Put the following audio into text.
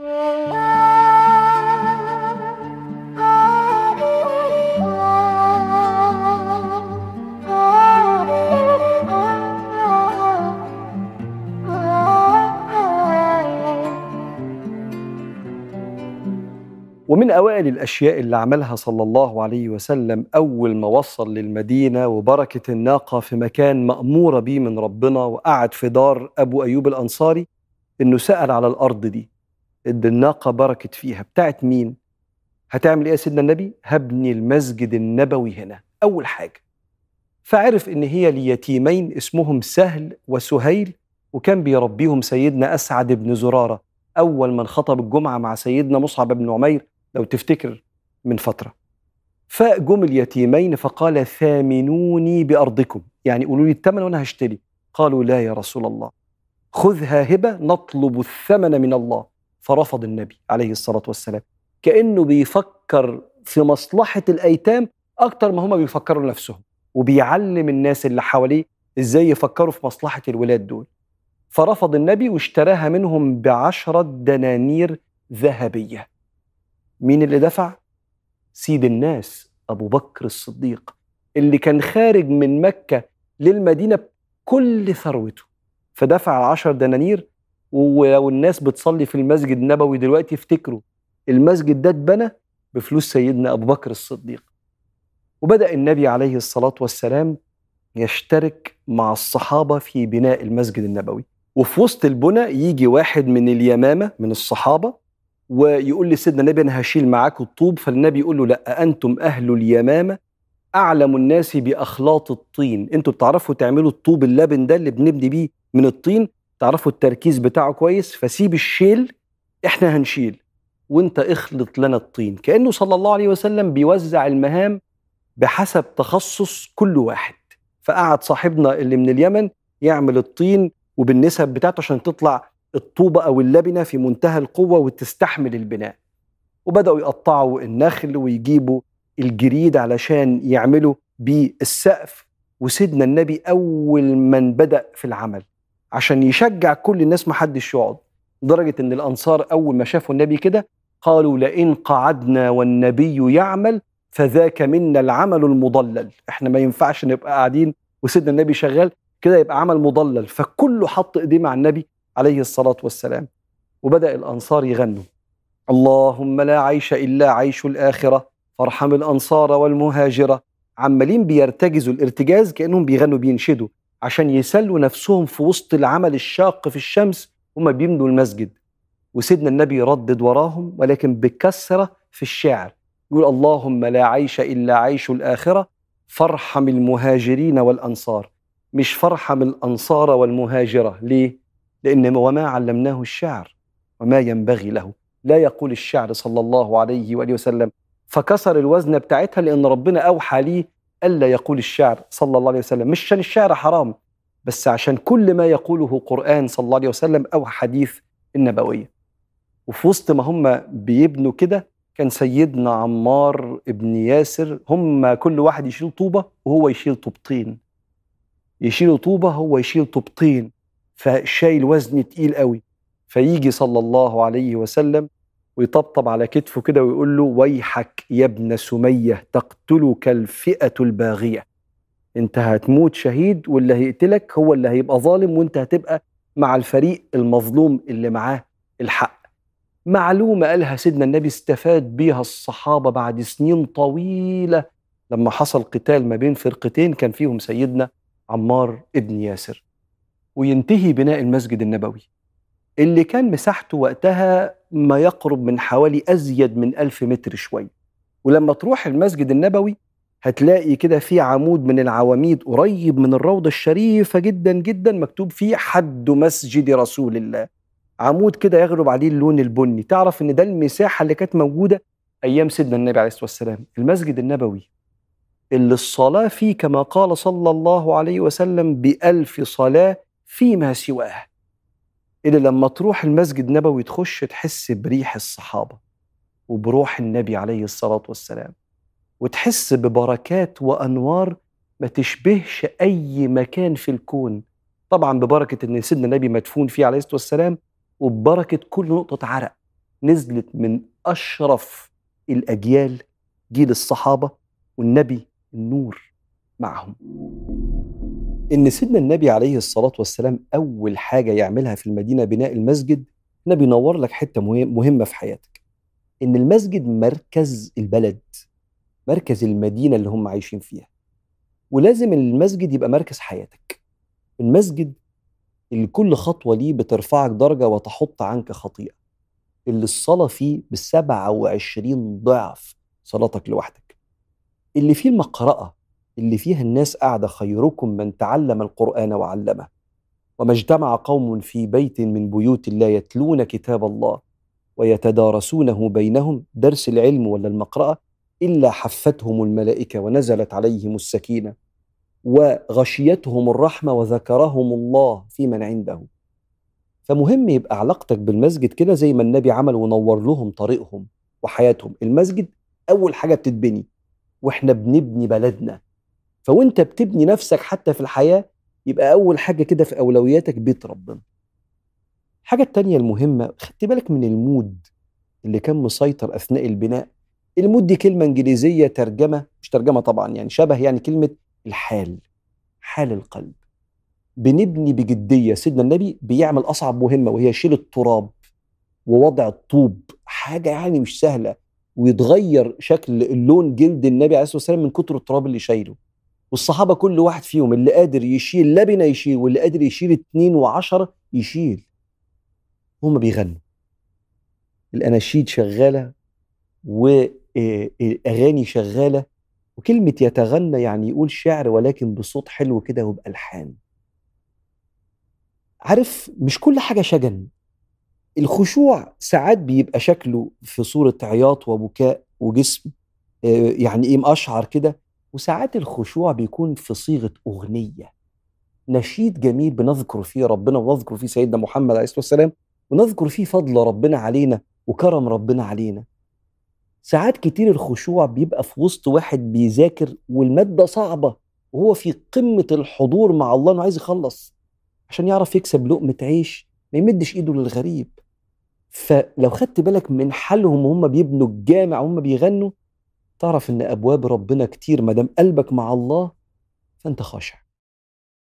ومن أوائل الأشياء اللي عملها صلى الله عليه وسلم أول ما وصل للمدينة وبركة الناقة في مكان مأمورة بيه من ربنا وقعد في دار أبو أيوب الأنصاري إنه سأل على الأرض دي. إن الناقة بركت فيها. بتاعت مين؟ هتعمل إيه يا سيدنا النبي؟ هبني المسجد النبوي هنا. أول حاجة. فعرف إن هي ليتيمين اسمهم سهل وسهيل وكان بيربيهم سيدنا أسعد بن زرارة أول من خطب الجمعة مع سيدنا مصعب بن عمير لو تفتكر من فترة. فجم اليتيمين فقال ثامنوني بأرضكم. يعني قولوا لي الثمن وأنا هشتري. قالوا لا يا رسول الله. خذها هبة نطلب الثمن من الله. فرفض النبي عليه الصلاة والسلام. كأنه بيفكر في مصلحة الأيتام أكتر ما هما بيفكروا نفسهم وبيعلم الناس اللي حواليه إزاي يفكروا في مصلحة الولاد دول. فرفض النبي واشتراها منهم بعشرة دنانير ذهبية. مين اللي دفع؟ سيد الناس أبو بكر الصديق اللي كان خارج من مكة للمدينة بكل ثروته. فدفع عشر دنانير ولو الناس بتصلي في المسجد النبوي دلوقتي افتكروا المسجد ده اتبنى بفلوس سيدنا أبو بكر الصديق. وبدأ النبي عليه الصلاة والسلام يشترك مع الصحابة في بناء المسجد النبوي. وفي وسط البنى يجي واحد من اليمامة من الصحابة ويقول لسيدنا النبي أنا هشيل معاكم الطوب. فالنبي يقول له لا أنتم أهل اليمامة أعلم الناس بأخلاط الطين. أنتوا بتعرفوا تعملوا الطوب اللبن ده اللي بنبني بيه من الطين؟ تعرفوا التركيز بتاعه كويس فسيب الشيل إحنا هنشيل. وأنت اخلط لنا الطين. كأنه صلى الله عليه وسلم بيوزع المهام بحسب تخصص كل واحد. فقعد صاحبنا اللي من اليمن يعمل الطين وبالنسب بتاعته عشان تطلع الطوبة أو اللبنة في منتهى القوة وتستحمل البناء. وبدأوا يقطعوا النخل ويجيبوا الجريد علشان يعملوا بيه السقف. وسيدنا النبي أول من بدأ في العمل. عشان يشجع كل الناس محدش يقعد. لدرجة إن الأنصار أول ما شافوا النبي كده قالوا لئن قعدنا والنبي يعمل فذاك منا العمل المضلل. إحنا ما ينفعش نبقى قاعدين وسيدنا النبي شغال كده يبقى عمل مضلل. فكله حط إيديه مع النبي عليه الصلاة والسلام. وبدأ الأنصار يغنوا. اللهم لا عيش إلا عيش الآخرة فارحم الأنصار والمهاجرة. عمالين بيرتجزوا الارتجاز كأنهم بيغنوا بينشدوا. عشان يسلوا نفسهم في وسط العمل الشاق في الشمس هما بيبنوا المسجد. وسيدنا النبي يردد وراهم ولكن بكثرة في الشعر. يقول اللهم لا عيش إلا عيش الآخرة فارحم المهاجرين والأنصار. مش فارحم الأنصار والمهاجرة. ليه؟ لأن وما علمناه الشعر وما ينبغي له. لا يقول الشعر صلى الله عليه وآله وسلم. فكسر الوزن بتاعتها لأن ربنا أوحى ليه ألا يقول الشعر صلى الله عليه وسلم مش عشان الشعر حرام بس عشان كل ما يقوله قرآن صلى الله عليه وسلم أو حديث النبوية. وفي وسط ما هم بيبنوا كده كان سيدنا عمار ابن ياسر هم كل واحد يشيل طوبة وهو يشيل طوبتين. يشيل طوبة هو يشيل طوبتين فشايل وزن تقيل قوي. فيجي صلى الله عليه وسلم ويطبطب على كتفه كده ويقول له ويحك يا ابن سمية تقتلك الفئة الباغية. انت هتموت شهيد واللي هيقتلك هو اللي هيبقى ظالم وانت هتبقى مع الفريق المظلوم اللي معاه الحق. معلومة قالها سيدنا النبي استفاد بيها الصحابة بعد سنين طويلة لما حصل قتال ما بين فرقتين كان فيهم سيدنا عمار ابن ياسر. وينتهي بناء المسجد النبوي. اللي كان مساحته وقتها ما يقرب من حوالي أزيد من ألف متر شوي. ولما تروح المسجد النبوي هتلاقي كده في عمود من العواميد قريب من الروضة الشريفة جدا جدا مكتوب فيه حد مسجد رسول الله. عمود كده يغلب عليه اللون البني. تعرف إن ده المساحة اللي كانت موجودة أيام سيدنا النبي عليه الصلاة والسلام. المسجد النبوي اللي الصلاة فيه كما قال صلى الله عليه وسلم بألف صلاة فيما سواه. اللي لما تروح المسجد النبوي تخش تحس بريح الصحابة وبروح النبي عليه الصلاة والسلام وتحس ببركات وأنوار ما تشبهش أي مكان في الكون. طبعا ببركة إن سيدنا النبي مدفون فيه عليه الصلاة والسلام وببركة كل نقطة عرق نزلت من أشرف الأجيال جيل الصحابة والنبي النور معهم. إن سيدنا النبي عليه الصلاة والسلام أول حاجة يعملها في المدينة بناء المسجد النبي ينور لك حتة مهمة في حياتك. إن المسجد مركز البلد مركز المدينة اللي هم عايشين فيها. ولازم المسجد يبقى مركز حياتك. المسجد اللي كل خطوة ليه بترفعك درجة وتحط عنك خطيئة. اللي الصلاة فيه بسبعة وعشرين ضعف صلاتك لوحدك. اللي فيه المقرأة اللي فيها الناس قاعدة خيركم من تعلم القرآن وعلمه. وما اجتمع قوم في بيت من بيوت الله يتلون كتاب الله ويتدارسونه بينهم درس العلم ولا المقرأة إلا حفتهم الملائكة ونزلت عليهم السكينة وغشيتهم الرحمة وذكرهم الله في من عنده. فمهم يبقى علاقتك بالمسجد كده زي ما النبي عمل ونور لهم طريقهم وحياتهم. المسجد أول حاجة بتتبني وإحنا بنبني بلدنا. فوانت بتبني نفسك حتى في الحياة يبقى أول حاجة كده في أولوياتك بيت ربنا. الحاجة التانية المهمة خدت بالك من المود اللي كان مسيطر أثناء البناء؟ المود دي كلمة إنجليزية ترجمة مش ترجمة طبعا يعني شبه يعني كلمة الحال حال القلب. بنبني بجدية سيدنا النبي بيعمل أصعب مهمة وهي شيل التراب ووضع الطوب حاجة يعني مش سهلة ويتغير شكل اللون جلد النبي عليه الصلاة والسلام من كتر التراب اللي شايله. والصحابة كل واحد فيهم اللي قادر يشيل لبنة يشيل واللي قادر يشيل اتنين وعشرة يشيل. هما بيغنوا. الأناشيد شغالة وأغاني شغالة وكلمة يتغنى يعني يقول شعر ولكن بصوت حلو كده وبألحان عارف مش كل حاجة شجن. الخشوع ساعات بيبقى شكله في صورة عياط وبكاء وجسم يعني إيه مقشعر كده وساعات الخشوع بيكون في صيغة أغنية. نشيد جميل بنذكر فيه ربنا ونذكر فيه سيدنا محمد عليه الصلاة والسلام ونذكر فيه فضل ربنا علينا وكرم ربنا علينا. ساعات كتير الخشوع بيبقى في وسط واحد بيذاكر والمادة صعبة وهو في قمة الحضور مع الله إنه عايز يخلص عشان يعرف يكسب لقمة عيش ما يمدش إيده للغريب. فلو خدت بالك من حالهم وهم بيبنوا الجامع وهم بيغنوا تعرف إن أبواب ربنا كتير ما دام قلبك مع الله فأنت خاشع.